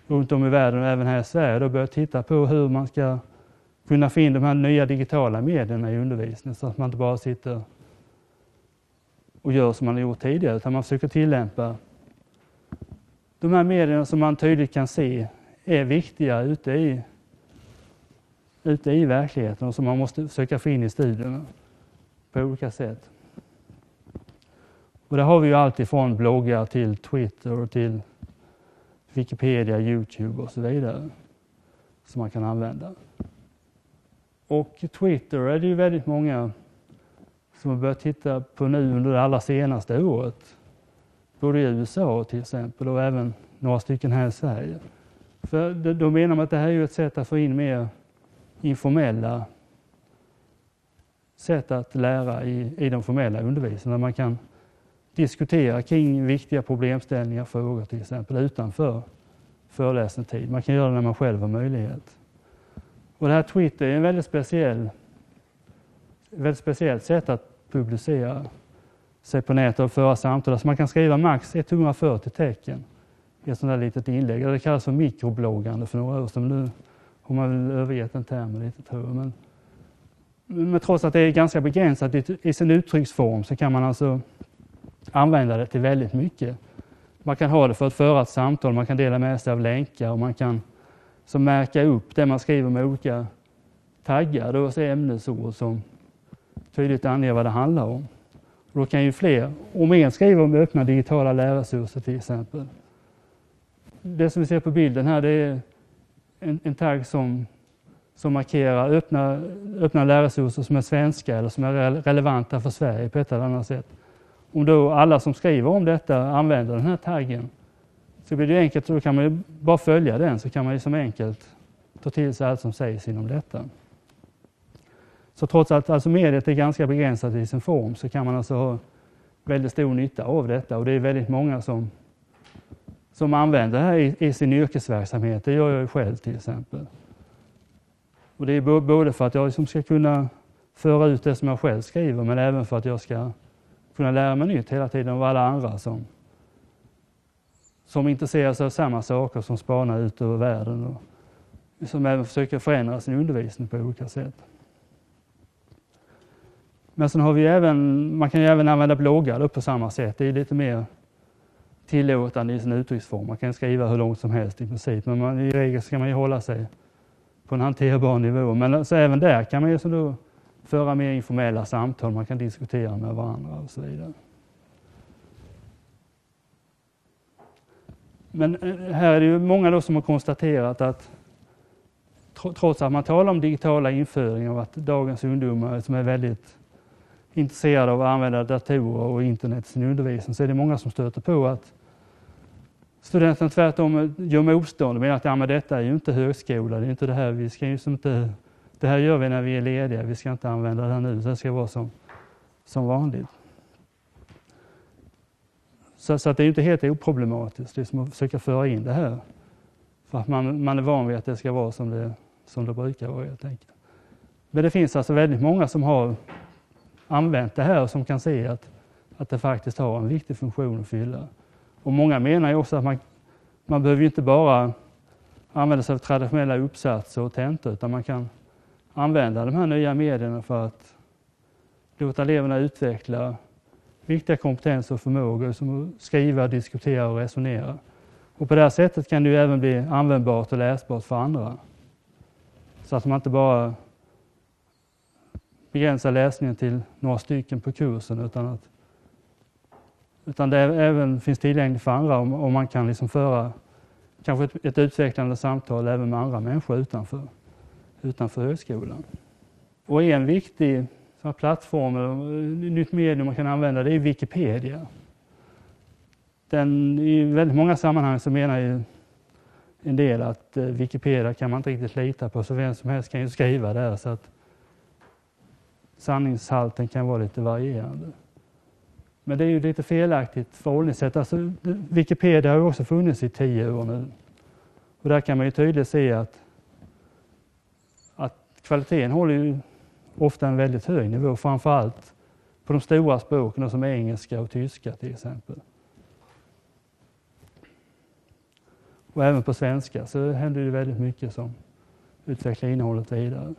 runt om i världen och även här i Sverige börjar titta på hur man ska kunna få in de här nya digitala medierna i undervisningen så att man inte bara sitter och gör som man har gjort tidigare utan man försöker tillämpa de här medierna som man tydligt kan se är viktiga ute i, ute i verkligheten och som man måste försöka få in i studierna på olika sätt. Och där har vi ju allt ifrån bloggar till Twitter och till Wikipedia, Youtube och så vidare som man kan använda. Och Twitter är det ju väldigt många som har börjat titta på nu under det allra senaste året. Både i USA till exempel och även några stycken här i Sverige. För då menar man att det här är ett sätt att få in mer informella sätt att lära i, i den formella undervisningen. Man kan diskutera kring viktiga problemställningar, frågor till exempel, utanför föreläsningstid. Man kan göra det när man själv har möjlighet. Och det här Twitter är en väldigt speciell, väldigt speciellt sätt att publicera sig på nätet och föra samtal. Alltså man kan skriva max 140 tecken i ett sånt här litet inlägg. Det kallas för mikrobloggande för några år sedan. Nu har man väl övergett den termen lite tror jag. Men, men trots att det är ganska begränsat i sin uttrycksform så kan man alltså använda det till väldigt mycket. Man kan ha det för att föra ett samtal, man kan dela med sig av länkar och man kan så märka upp det man skriver med olika taggar, då ämnesord som tydligt anger vad det handlar om. Och då kan ju fler, om en skriver om öppna digitala lärresurser till exempel. Det som vi ser på bilden här det är en, en tagg som, som markerar öppna, öppna lärresurser som är svenska eller som är relevanta för Sverige på ett eller annat sätt. Om då alla som skriver om detta använder den här taggen så blir det enkelt, då kan man ju bara följa den så kan man ju som enkelt ta till sig allt som sägs inom detta. Så trots att alltså mediet är ganska begränsat i sin form så kan man alltså ha väldigt stor nytta av detta och det är väldigt många som, som använder det här i, i sin yrkesverksamhet. Det gör jag själv till exempel. Och det är både för att jag liksom ska kunna föra ut det som jag själv skriver men även för att jag ska kunna lära mig nytt hela tiden av alla andra som, som intresserar sig av samma saker, som spanar ut över världen och som även försöker förändra sin undervisning på olika sätt. Men sen har vi även, man kan ju även använda bloggar på samma sätt. Det är lite mer tillåtande i sin uttrycksform. Man kan skriva hur långt som helst i princip, men man, i regel ska man ju hålla sig på en hanterbar nivå. Men så även där kan man ju så då föra mer informella samtal, man kan diskutera med varandra och så vidare. Men eh, här är det ju många då som har konstaterat att trots att man talar om digitala införingar och att dagens ungdomar som är väldigt intresserade av att använda datorer och internet i sin undervisning så är det många som stöter på att studenterna tvärtom gör motstånd och menar att ja, men detta är ju inte högskola, det är inte det här, vi ska ju inte det här gör vi när vi är lediga, vi ska inte använda det här nu, det ska vara som, som vanligt. Så, så att det är inte helt oproblematiskt liksom att försöka föra in det här. För att man, man är van vid att det ska vara som det, som det brukar vara helt enkelt. Men det finns alltså väldigt många som har använt det här och som kan se att, att det faktiskt har en viktig funktion att fylla. Och många menar ju också att man, man behöver inte bara använda sig av traditionella uppsatser och tentor utan man kan använda de här nya medierna för att låta eleverna utveckla viktiga kompetenser och förmågor som att skriva, diskutera och resonera. Och på det här sättet kan det ju även bli användbart och läsbart för andra. Så att man inte bara begränsar läsningen till några stycken på kursen utan att utan det även finns tillgängligt för andra och man kan liksom föra kanske ett, ett utvecklande samtal även med andra människor utanför utanför högskolan. Och en viktig plattform, eller nytt medium man kan använda, det är Wikipedia. Den, I väldigt många sammanhang så menar ju en del att eh, Wikipedia kan man inte riktigt lita på, så vem som helst kan ju skriva där så att sanningshalten kan vara lite varierande. Men det är ju lite felaktigt förhållningssätt. Alltså, Wikipedia har ju också funnits i tio år nu. Och där kan man ju tydligt se att kvaliteten håller ju ofta en väldigt hög nivå, framförallt på de stora språken som engelska och tyska till exempel. Och även på svenska så händer det väldigt mycket som utvecklar innehållet vidare.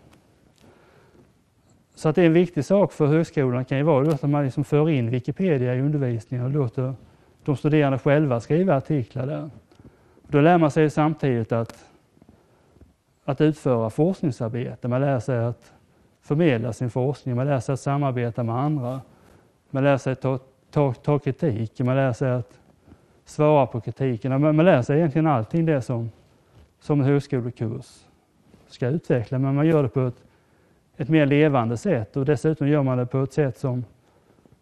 Så att det är en viktig sak för högskolan kan ju vara att man liksom för in Wikipedia i undervisningen och låter de studerande själva skriva artiklar där. Då lär man sig samtidigt att att utföra forskningsarbete. Man lär sig att förmedla sin forskning, man lär sig att samarbeta med andra. Man lär sig att ta, ta, ta kritik, man lär sig att svara på kritiken. Man, man lär sig egentligen allting det som, som en högskolekurs ska utveckla, men man gör det på ett, ett mer levande sätt och dessutom gör man det på ett sätt som,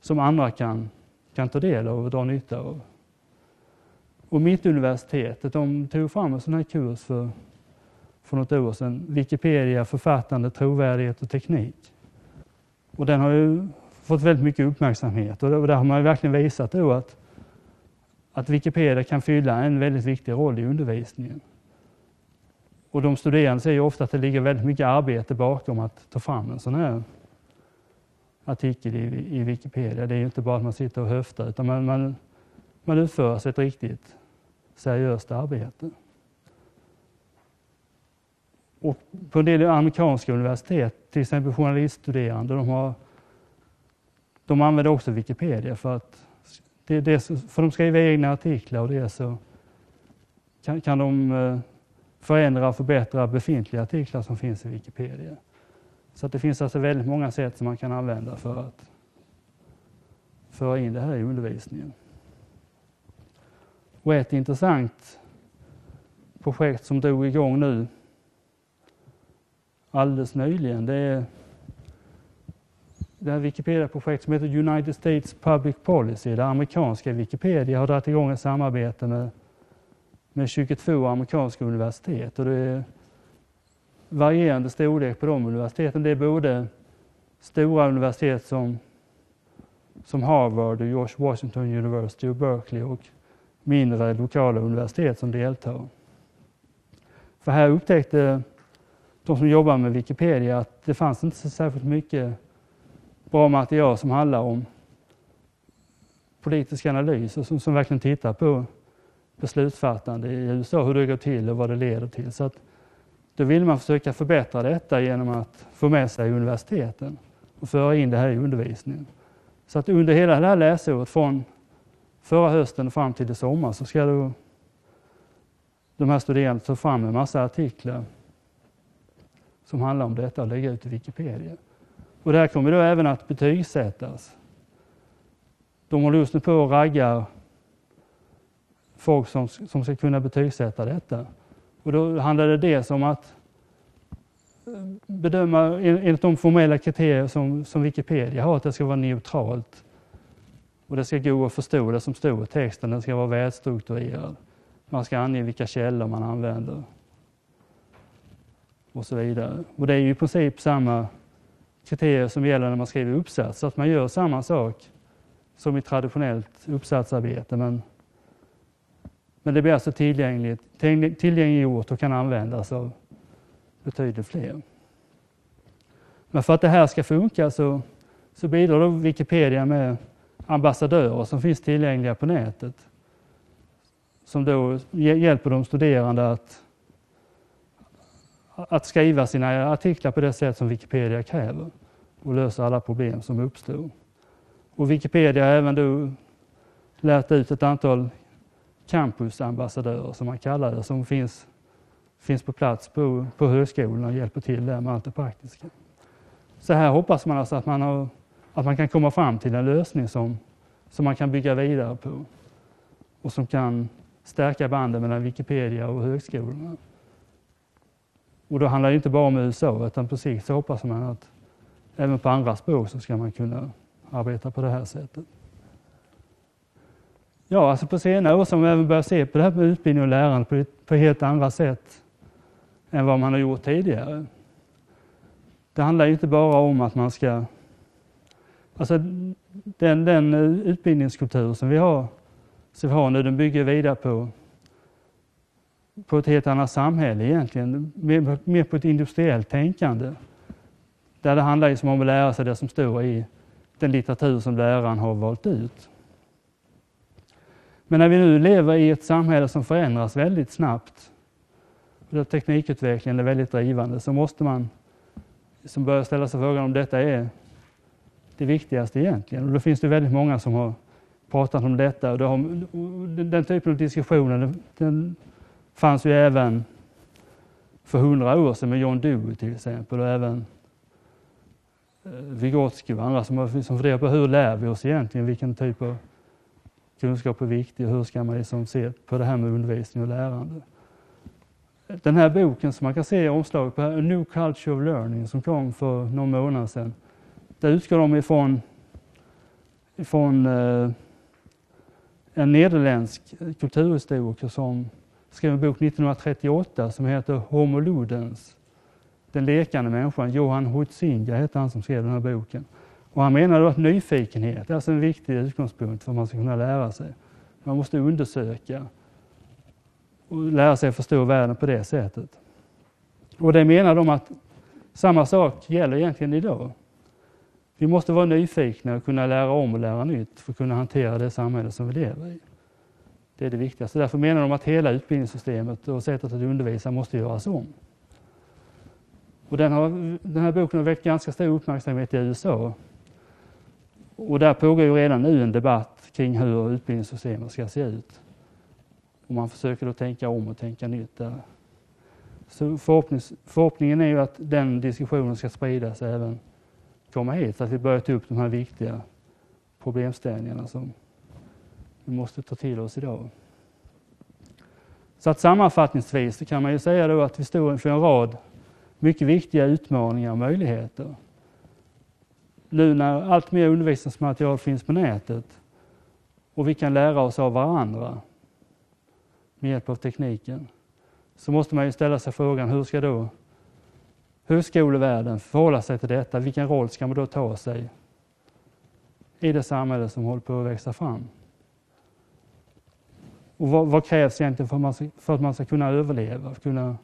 som andra kan, kan ta del av och dra nytta av. Och Mittuniversitetet de tog fram en sån här kurs för, för något år sedan. Wikipedia, författande, trovärdighet och teknik. Och den har ju fått väldigt mycket uppmärksamhet och där har man verkligen visat då att, att Wikipedia kan fylla en väldigt viktig roll i undervisningen. Och de studerande säger ofta att det ligger väldigt mycket arbete bakom att ta fram en sån här artikel i, i Wikipedia. Det är inte bara att man sitter och höftar utan man, man, man utför ett riktigt seriöst arbete. Och på en del amerikanska universitet, till exempel journaliststuderande, de, har, de använder också Wikipedia för att det, det, för de skriver egna artiklar och det så kan, kan de eh, förändra och förbättra befintliga artiklar som finns i Wikipedia. Så att det finns alltså väldigt många sätt som man kan använda för att föra in det här i undervisningen. Och ett intressant projekt som drog igång nu alldeles nyligen, det är det här Wikipedia-projekt som heter United States Public Policy, där amerikanska Wikipedia har dragit igång ett samarbete med, med 22 amerikanska universitet. Och det är varierande storlek på de universiteten. Det är både stora universitet som, som Harvard, och George Washington University och Berkeley och mindre lokala universitet som deltar. För här upptäckte de som jobbar med Wikipedia att det fanns inte så särskilt mycket bra material som handlar om politisk analys och som, som verkligen tittar på beslutsfattande i USA, hur det går till och vad det leder till. Så att då vill man försöka förbättra detta genom att få med sig universiteten och föra in det här i undervisningen. Så att under hela det här läsåret från förra hösten fram till i sommar så ska då de här studerande ta fram en massa artiklar som handlar om detta och lägga ut i Wikipedia. Och det här kommer då även att betygsättas. De håller just nu på och raggar folk som, som ska kunna betygsätta detta. Och då handlar det dels om att eh, bedöma enligt de formella kriterier som, som Wikipedia har, att det ska vara neutralt. Och det ska gå att förstå det som står i texten, den ska vara välstrukturerad. Man ska ange vilka källor man använder. Och så vidare. Och det är ju i princip samma kriterier som gäller när man skriver uppsats, så att man gör samma sak som i traditionellt uppsatsarbete men men det blir alltså tillgängligt, tillgängliggjort och kan användas av betydligt fler. Men för att det här ska funka så, så bidrar då Wikipedia med ambassadörer som finns tillgängliga på nätet. Som då hjälper de studerande att, att skriva sina artiklar på det sätt som Wikipedia kräver och lösa alla problem som uppstår. Och Wikipedia har även då lärt ut ett antal campusambassadörer som man kallar det, som finns, finns på plats på, på högskolorna och hjälper till där med allt det praktiska. Så här hoppas man alltså att man, har, att man kan komma fram till en lösning som, som man kan bygga vidare på och som kan stärka banden mellan Wikipedia och högskolorna. Och då handlar det inte bara om USA utan på sikt så hoppas man att även på andra språk så ska man kunna arbeta på det här sättet. Ja, alltså på senare år så har man även börjat se på det här med utbildning och lärande på, på helt andra sätt än vad man har gjort tidigare. Det handlar inte bara om att man ska... Alltså den, den utbildningskultur som vi har, som vi har nu, den bygger vidare på, på ett helt annat samhälle egentligen, mer, mer på ett industriellt tänkande. Där det handlar liksom om att lära sig det som står i den litteratur som läraren har valt ut. Men när vi nu lever i ett samhälle som förändras väldigt snabbt, där teknikutvecklingen är väldigt drivande, så måste man som börja ställa sig frågan om detta är det viktigaste egentligen. Och då finns det väldigt många som har pratat om detta. Och, har, den typen av diskussioner den, den fanns ju även för hundra år sedan med John Dewey till exempel och även eh, Vygotsky och andra som, som liksom funderar på hur lär vi oss egentligen, vilken typ av kunskap är viktig och hur ska man liksom se på det här med undervisning och lärande. Den här boken som man kan se i omslaget på A New Culture of Learning som kom för någon månad sedan. Där utgår de ifrån, ifrån eh, en nederländsk kulturhistoriker som skrev en bok 1938 som heter Homo ludens, den lekande människan. Johan Huizinga hette han som skrev den här boken. Och han menade att nyfikenhet är alltså en viktig utgångspunkt för att man ska kunna lära sig. Man måste undersöka och lära sig förstå världen på det sättet. Och det menar de att samma sak gäller egentligen idag. Vi måste vara nyfikna och kunna lära om och lära nytt för att kunna hantera det samhälle som vi lever i. Det är det viktigaste. Därför menar de att hela utbildningssystemet och sättet att undervisa måste göras om. Och den, har, den här boken har väckt ganska stor uppmärksamhet i USA. Och där pågår ju redan nu en debatt kring hur utbildningssystemet ska se ut. Och man försöker då tänka om och tänka nytt där. Så förhoppningen är ju att den diskussionen ska spridas även komma hit, så att vi börjar ta upp de här viktiga problemställningarna som vi måste ta till oss idag. Så att sammanfattningsvis så kan man ju säga då att vi står inför en rad mycket viktiga utmaningar och möjligheter. Nu när allt mer undervisningsmaterial finns på nätet och vi kan lära oss av varandra med hjälp av tekniken så måste man ju ställa sig frågan hur ska då högskolevärlden förhålla sig till detta? Vilken roll ska man då ta sig i det samhälle som håller på att växa fram? Och vad, vad krävs egentligen för att, man ska, för att man ska kunna överleva, kunna,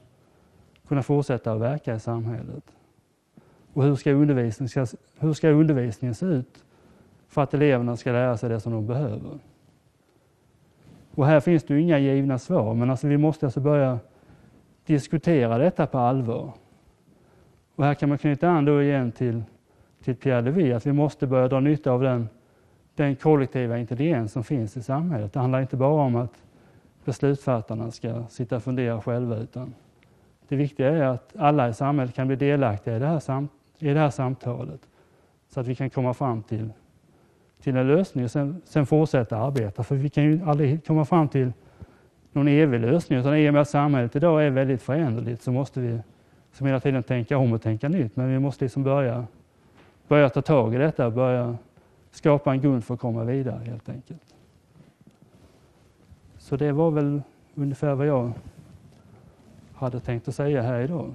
kunna fortsätta att verka i samhället? Och hur ska, undervisningen, ska, hur ska undervisningen se ut för att eleverna ska lära sig det som de behöver? Och här finns det ju inga givna svar, men alltså vi måste alltså börja diskutera detta på allvar. Och här kan man knyta an då igen till, till Pierre Levy, att vi måste börja dra nytta av den, den kollektiva intelligens som finns i samhället. Det handlar inte bara om att beslutsfattarna ska sitta och fundera själva, utan det viktiga är att alla i samhället kan bli delaktiga i det här, samt, i det här samtalet, så att vi kan komma fram till, till en lösning och sen, sen fortsätta arbeta. För vi kan ju aldrig komma fram till någon evig lösning, utan i och med att samhället idag är väldigt föränderligt så måste vi som hela tiden tänka om och tänka nytt. Men vi måste liksom börja, börja ta tag i detta och börja skapa en grund för att komma vidare helt enkelt. Så det var väl ungefär vad jag hade tänkt att säga här idag.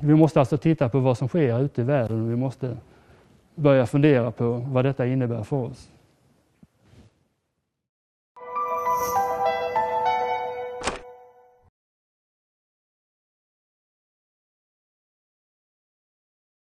Vi måste alltså titta på vad som sker ute i världen och vi måste börja fundera på vad detta innebär för oss.